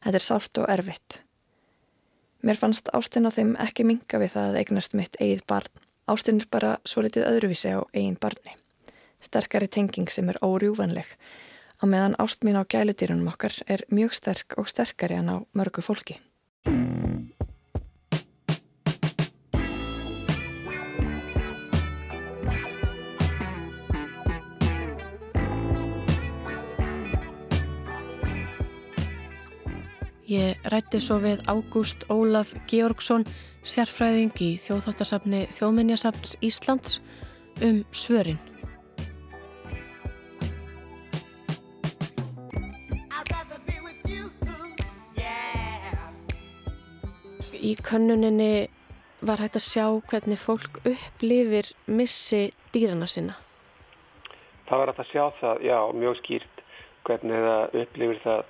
Þetta er sárt og erfitt. Mér fannst ástinn á þeim ekki minga við það að eignast mitt eigið barn. Ástinn er bara svo litið öðruvísi á eigin barni. Sterkari tenging sem er órjúvanleg á meðan ást mín á gæludýrunum okkar er mjög sterk og sterkari en á mörgu fólki. Ég rætti svo við Ágúst Ólaf Georgsson, sérfræðing í þjóðháttasafni Þjóðminjasafns Íslands um svörin. í könnuninni var hægt að sjá hvernig fólk upplifir missi dýrana sinna. Það var hægt að sjá það, já, mjög skýrt hvernig það upplifir það.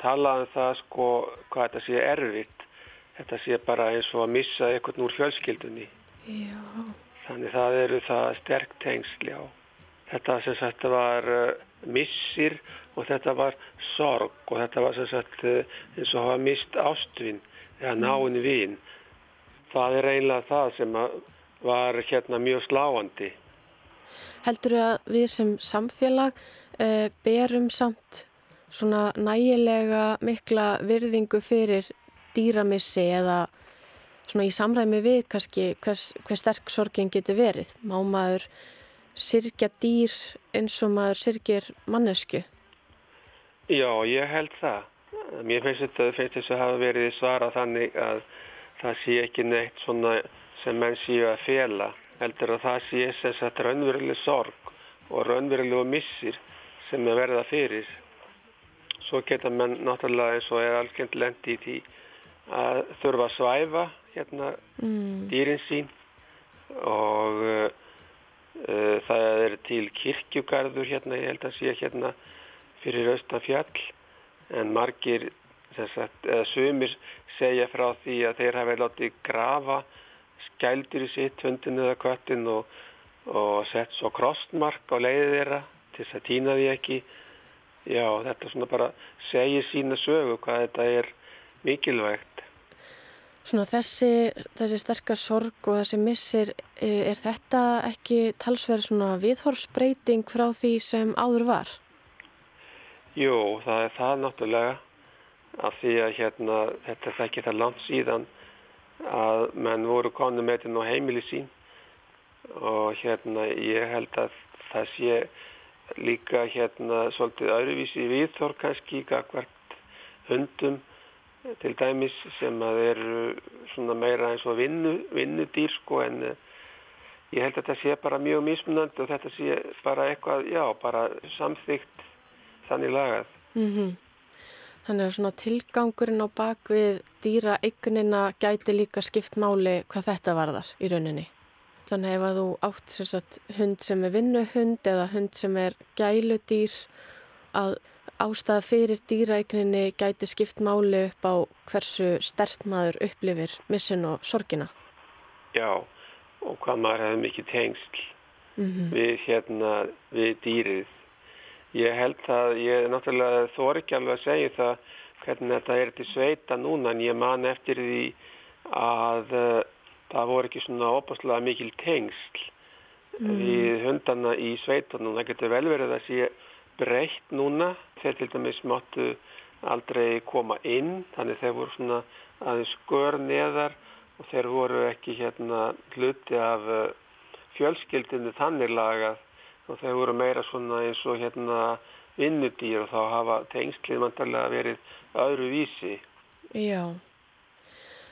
Sumir talaðum það sko hvað þetta sé erfitt. Þetta sé bara eins og að missa eitthvað úr fjölskyldunni. Já. Þannig það eru það sterk tengsli á. Þetta sem sagt var uh, missir og þetta var sorg og þetta var sem sagt uh, eins og hafa mist ástvinn eða náinn vín. Það er einlega það sem var hérna mjög sláandi. Heldur þú að við sem samfélag uh, berum samt svona nægilega mikla virðingu fyrir dýramissi eða svona í samræmi við kannski hvers, hvers sterk sorgin getur verið? Má maður sirkja dýr eins og maður sirkir mannesku? Já, ég held það. Mér finnst þetta finnst þess að hafa verið svara þannig að það sé ekki neitt svona sem menn séu að fela. Heldur að það sé þess að raunveruleg sorg og raunverulegu missir sem er verða fyrir. Svo geta menn náttúrulega eins og er algjörnd lendi í því að þurfa að svæfa hérna mm. dýrin sín og uh, uh, það er til kirkjugarður hérna, ég held að sé hérna fyrir austan fjall en margir, sagt, eða sumir segja frá því að þeir hafa látið grafa skældur í sitt hundinu eða köttin og, og sett svo krostmark á leiðið þeirra til þess að týna því ekki já þetta svona bara segir sína sögu hvað þetta er mikilvægt Svona þessi, þessi sterkar sorg og þessi missir, e, er þetta ekki talsverð svona viðhorfsbreyting frá því sem áður var? Jú, það er það náttúrulega af því að hérna, þetta er ekki það langt síðan að menn voru konu með þetta á heimili sín og hérna ég held að það sé líka hérna svolítið öðruvísi viðþór kannski gagvart hundum til dæmis sem að eru svona meira eins og vinnu, vinnudýr sko en uh, ég held að þetta sé bara mjög mismunandi og þetta sé bara eitthvað, já, bara samþygt þannig lagað. Mm -hmm. Þannig að svona tilgangurinn á bakvið dýra eignina gæti líka skipt máli hvað þetta varðar í rauninni. Þannig ef að þú átt sagt, hund sem er vinnuhund eða hund sem er gæludýr að ástæða fyrir dýraegninni gæti skipt máli upp á hversu stert maður upplifir missin og sorgina? Já, og hvað maður hefði mikið tengsl mm -hmm. við, hérna, við dýrið. Ég held að, ég náttúrulega þór ekki alveg að segja það hvernig þetta er til sveita núna en ég man eftir því að það voru ekki svona opaslega mikil tengsl mm. við hundana í sveitunum. Það getur vel verið að sé breytt núna. Þeir til dæmis máttu aldrei koma inn, þannig þeir voru svona aðeins skör neðar og þeir voru ekki hérna hluti af eh, fjölskyldinu þannig lagað og þeir voru meira svona eins og hérna vinnudýr og þá hafa tengslið mantarlega verið öðru vísi. Já.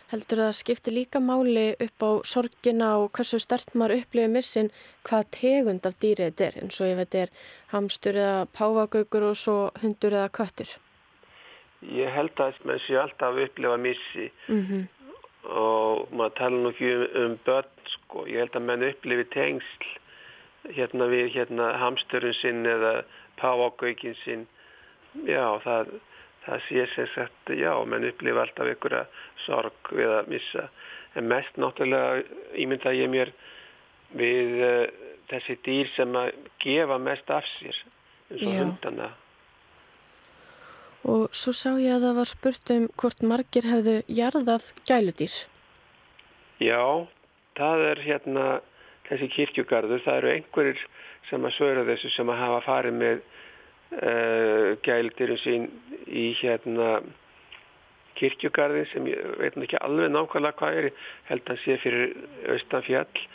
Heldur það skipti líka máli upp á sorgina og hversu stert maður upplifið missin hvað tegund af dýrið þetta er eins og ef þetta er hamstur eða páfagaugur og svo hundur eða köttur? Ég held að mann sé alltaf að upplifa missi mm -hmm. og maður tala nú ekki um, um börn sko. Ég held að mann upplifi tengsl hérna við hérna hamsturinn sinn eða páfagaugin sinn. Já það það sé sem sagt, já, menn upplifa alltaf einhverja sorg við að missa. En mest náttúrulega ímynda ég mér við uh, þessi dýr sem að gefa mest af sér, eins og já. hundana. Og svo sá ég að það var spurt um hvort margir hefðu jarðað gæludýr. Já, það er hérna þessi kirkjugarður, það eru einhverjir sem að svöra þessu sem að hafa farið með uh, gældirinn sín í hérna kirkjugarðin sem ég veit ekki alveg nákvæmlega hvað er. Held að sé fyrir austanfjall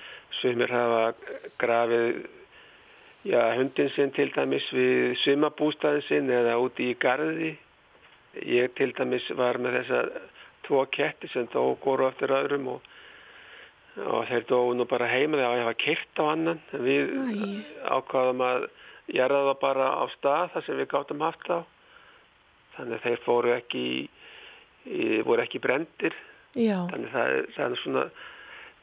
sem er hafa grafið já, hundin sinn til dæmis við sumabústæðin sinn eða úti í garði. Ég til dæmis var með þessa tvo ketti sem dó góru eftir öðrum og, og þeir dó nú bara heima þegar ég var keitt á annan. Við Æ. ákvaðum að gera það bara á stað þar sem við gáttum haft á þannig að þeir fóru ekki í, voru ekki brendir Já. þannig að það, það er svona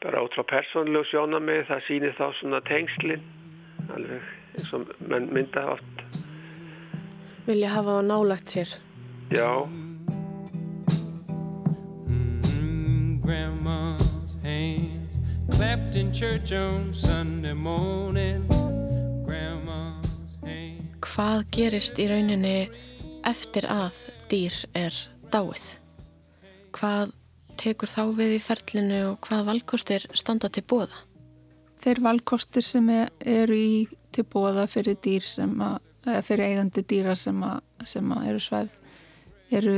bara út frá persónlegu sjónamið það sýnir þá svona tengslinn alveg eins og mynda oft. Vilja hafa það nálagt sér. Já. Grandma's hands clapped in church on Sunday morning hvað gerist í rauninni eftir að dýr er dáið? Hvað tekur þá við í ferlinu og hvað valkostir standa til bóða? Þeir valkostir sem eru í til bóða fyrir fyrir eigandi dýra sem að, sem að eru svæð eru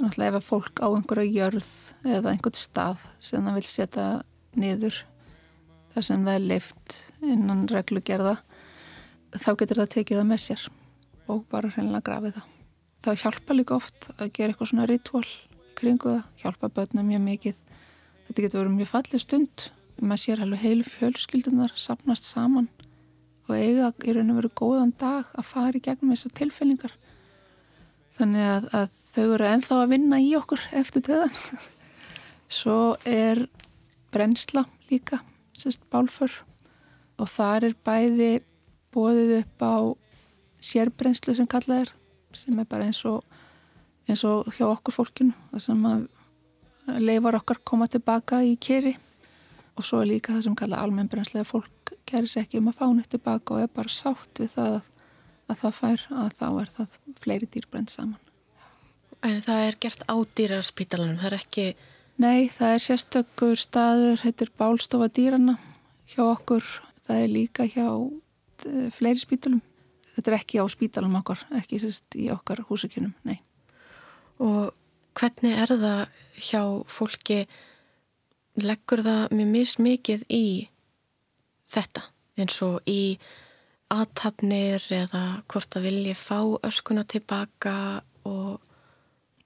náttúrulega ef að fólk á einhverja jörð eða einhvert stað sem það vil setja niður þar sem það er leift innan reglugerða þá getur það tekið það með sér og bara hreinlega grafið það. Það hjálpa líka oft að gera eitthvað svona ritual kringu það, hjálpa börnum mjög mikið. Þetta getur verið mjög fallið stund, maður sér alveg heil fjölskyldunar sapnast saman og eiga í raun og veru góðan dag að fara í gegnum þessar tilfinningar þannig að, að þau eru enþá að vinna í okkur eftir töðan svo er brennsla líka sérst bálfur og þar er bæði bóðið upp á sérbrennslu sem kallað er sem er bara eins og eins og hjá okkur fólkinu það sem að leifar okkar koma tilbaka í keri og svo er líka það sem kalla almennbrenslega fólk gerir sér ekki um að fá neitt tilbaka og er bara sátt við það að, að það fær að þá er það fleiri dýrbrend saman. En það er gert á dýraspítalanum, það er ekki... Nei, það er sérstökur staður, heitir Bálstofa dýrana hjá okkur, það er líka hjá eh, fleiri spítalum. Þetta er ekki á spítalum okkar, ekki sérst í okkar húsakynum, nei. Og hvernig er það hjá fólki leggur það mjög mismikið í þetta eins og í aðtapnir eða hvort það vilji fá öskuna tilbaka og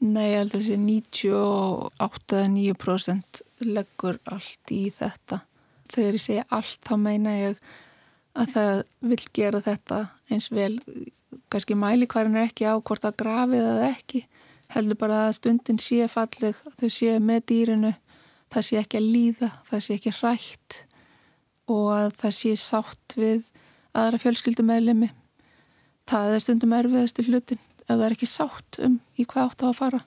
Nei, ég held að þessi 98-9% leggur allt í þetta. Þegar ég segja allt, þá meina ég að það vil gera þetta eins vel, kannski mæli hverjum er ekki á hvort það grafið eða ekki, heldur bara að stundin sé falleg, þau sé með dýrinu það sé ekki að líða, það sé ekki rætt og að það sé sátt við aðra fjölskyldumæðlemi. Það er stundum erfiðast í hlutin að það er ekki sátt um í hvað átt á að fara.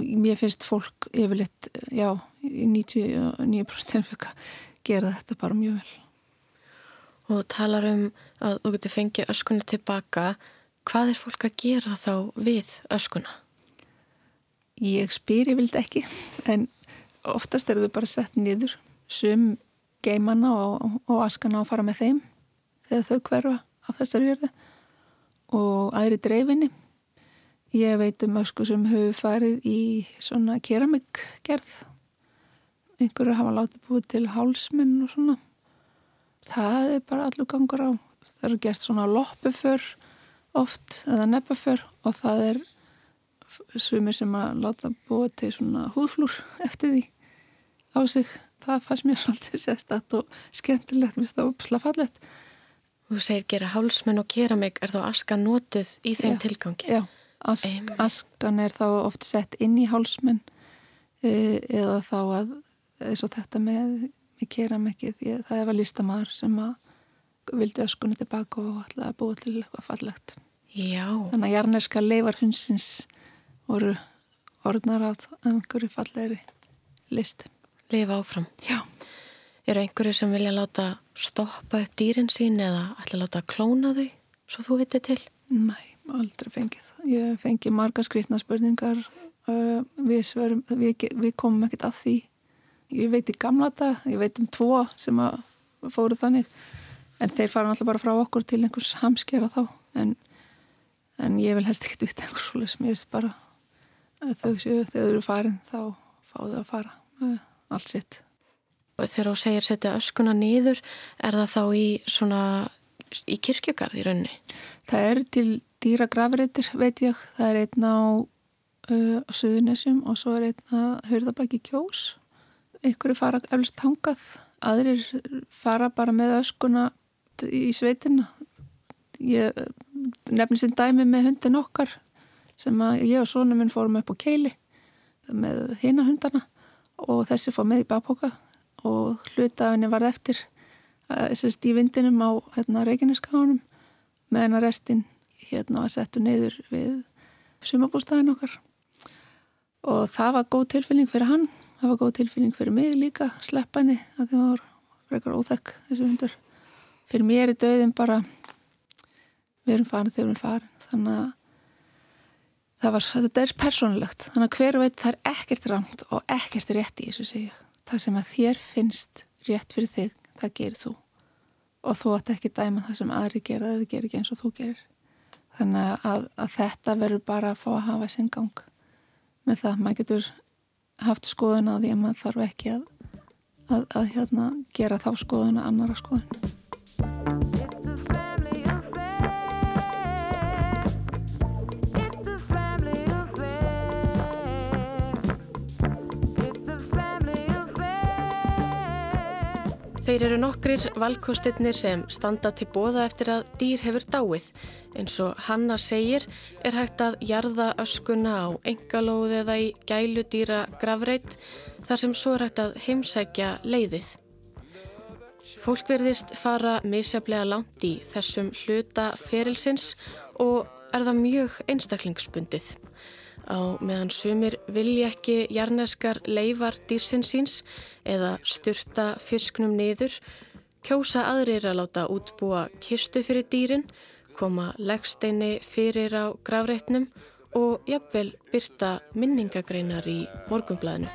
Mér finnst fólk yfirleitt, já, í 99% fyrir að gera þetta bara mjög vel. Og talar um að þú getur fengið öskuna tilbaka. Hvað er fólk að gera þá við öskuna? Ég spyr, ég vild ekki, en oftast eru þau bara sett nýður sum geimana og, og askana og fara með þeim þegar þau hverfa af þessar jörðu. Og aðri dreifinni. Ég veit um ösku sem hefur farið í svona keramikgerð. Einhverju hafa látið búið til hálsminn og svona það er bara allur gangur á. Það eru gert svona loppuför oft eða neppaför og það er sumir sem að láta búa til svona húðflúr eftir því á sig. Það fannst mér svolítið sérstatt og skemmtilegt, mér finnst það uppsla fallet Þú segir gera hálsmenn og gera mig er þá askan notuð í þeim já, tilgangi? Já, ask, askan er þá oft sett inn í hálsmenn e, eða þá að eins og þetta með, með gera mig það var listamæður sem að vildi öskunni tilbaka og ætlaði að búa til eitthvað fallegt Já Þannig að jarneska leifar hundsins voru orðnar af einhverju fallegri list. Lifa áfram. Já. Eru einhverju sem vilja láta stoppa upp dýrin sín eða ætla láta klóna þau svo þú vitið til? Nei, aldrei fengið. Ég fengi marga skrifna spurningar. Uh, við, sverum, við, við komum ekkert að því. Ég veit í gamla dag, ég veit um tvo sem fóru þannig. En þeir fara alltaf bara frá okkur til einhvers hamskera þá. En, en ég vil helst ekkert vita einhvers svolítið sem ég veist bara þau séu þegar þau eru farin þá fá þau að fara allt sitt. Og þegar þú segir setja öskuna nýður, er það þá í svona, í kirkjögarð í raunni? Það er til dýra grafreitir, veit ég. Það er einn á, uh, á Suðunessum og svo er einn að hörðabæki kjós. Einhverju fara eflust hangað, aðrir fara bara með öskuna í sveitina. Ég nefnir sem dæmi með hundin okkar sem að ég og sónum minn fórum upp á keili með hina hundana og þessi fór með í bakpoka og hlutafinni var eftir þessast í vindinum á hérna, Reykjaneskáðunum meðan að restin hérna var settu neyður við sumabústæðin okkar. Og það var góð tilfinning fyrir hann það var góð tilfinning fyrir mig líka sleppa henni að það var frekar óþekk þessu hundur. Fyrir mér er döðin bara við erum farin þegar við erum farin þannig að það var, þetta er persónulegt. Þannig að hver veit það er ekkert rámt og ekkert rétt í þessu segja það sem að þér finnst rétt fyrir þig það gerir þú. Og þú ætti ekki dæma það sem aðri gera eða gerir ekki eins og þú gerir. Þannig að, að þetta verður bara að fá að hafa sinn gang með það, maður getur haft skoðun á því að maður þarf ekki að, að, að hérna, gera þá skoðun að annara skoðun Þeir eru nokkrir valkostirnir sem standa til bóða eftir að dýr hefur dáið. Eins og Hanna segir er hægt að jarða öskuna á engalóð eða í gæludýra gravreit þar sem svo er hægt að heimsækja leiðið. Fólk verðist fara misjaflega langt í þessum hluta ferilsins og er það mjög einstaklingsbundið á meðan sumir vilja ekki jarneskar leifar dýrsinsins eða styrta fisknum niður, kjósa aðrir að láta útbúa kistu fyrir dýrin, koma leggsteini fyrir á gravreitnum og jafnvel byrta minningagreinar í morgumblæðinu.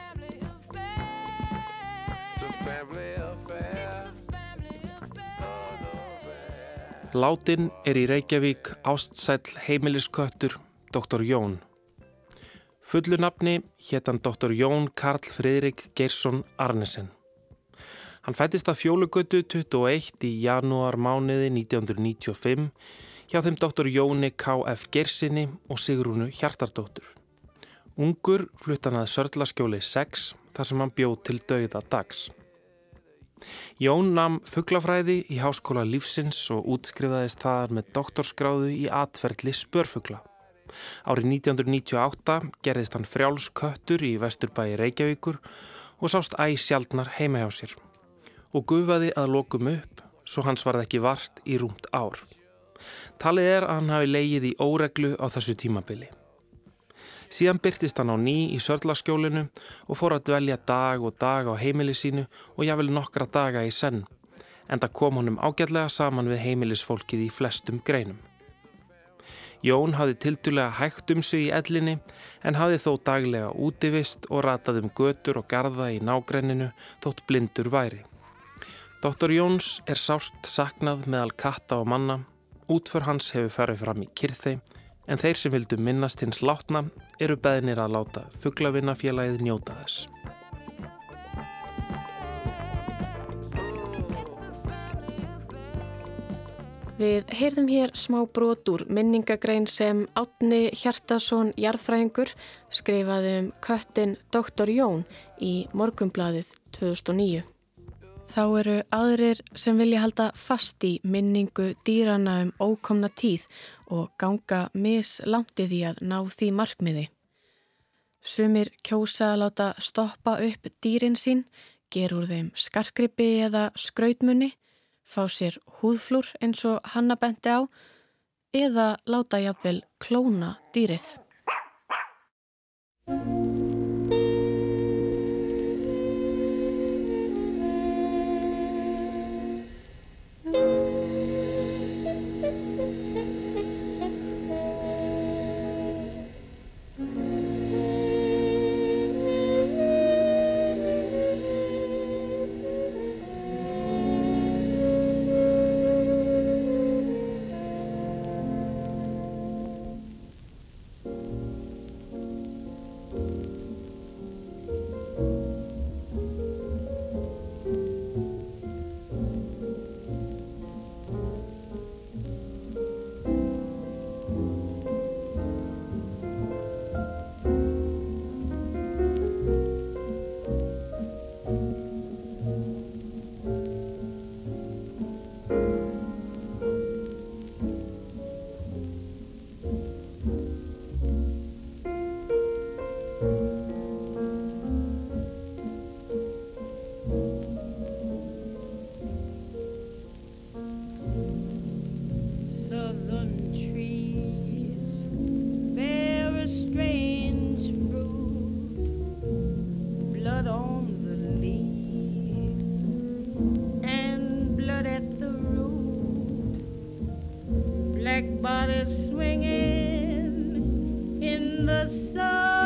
Látin er í Reykjavík ástsæl heimilisköttur Dr. Jón Fullu nafni hétt hann doktor Jón Karl Fridrik Geirsson Arnesen. Hann fættist að fjólugötu 21 í janúar mánuði 1995 hjá þeim doktor Jóni K.F. Geirsinni og Sigrúnu Hjartardóttur. Ungur flutt hann að Sörlaskjóli 6 þar sem hann bjóð til dauða dags. Jón nam fugglafræði í Háskóla lífsins og útskrifaðist þar með doktorskráðu í atverðli spörfugla. Árið 1998 gerðist hann frjálsköttur í vesturbæi Reykjavíkur og sást æg sjaldnar heima hjá sér og gufaði að lokum upp svo hans varð ekki vart í rúmt ár. Talið er að hann hafi leigið í óreglu á þessu tímabili. Síðan byrtist hann á ný í sörlaskjólinu og fór að dvelja dag og dag á heimili sínu og jáfnvel nokkra daga í senn en það kom honum ágætlega saman við heimilisfólkið í flestum greinum. Jón hafði tildulega hægt um sig í ellinni en hafði þó daglega útivist og ratað um götur og garda í nágrenninu þótt blindur væri. Dr. Jóns er sárt saknað meðal katta og manna, útför hans hefur farið fram í kyrþei en þeir sem vildu minnast hins látna eru beðnir að láta fugglavinnafélagið njóta þess. Við heyrðum hér smá brotur minningagrein sem Átni Hjartason Jarfræðingur skrifaði um köttin Dr. Jón í Morgumbladið 2009. Þá eru aðrir sem vilja halda fast í minningu dýrana um ókomna tíð og ganga mislangt í að ná því markmiði. Sumir kjósa að láta stoppa upp dýrin sín, gerur þeim skarkrippi eða skrautmunni fá sér húðflúr eins og hanna bendi á eða láta jafnvel klóna dýrið. swinging in the sun.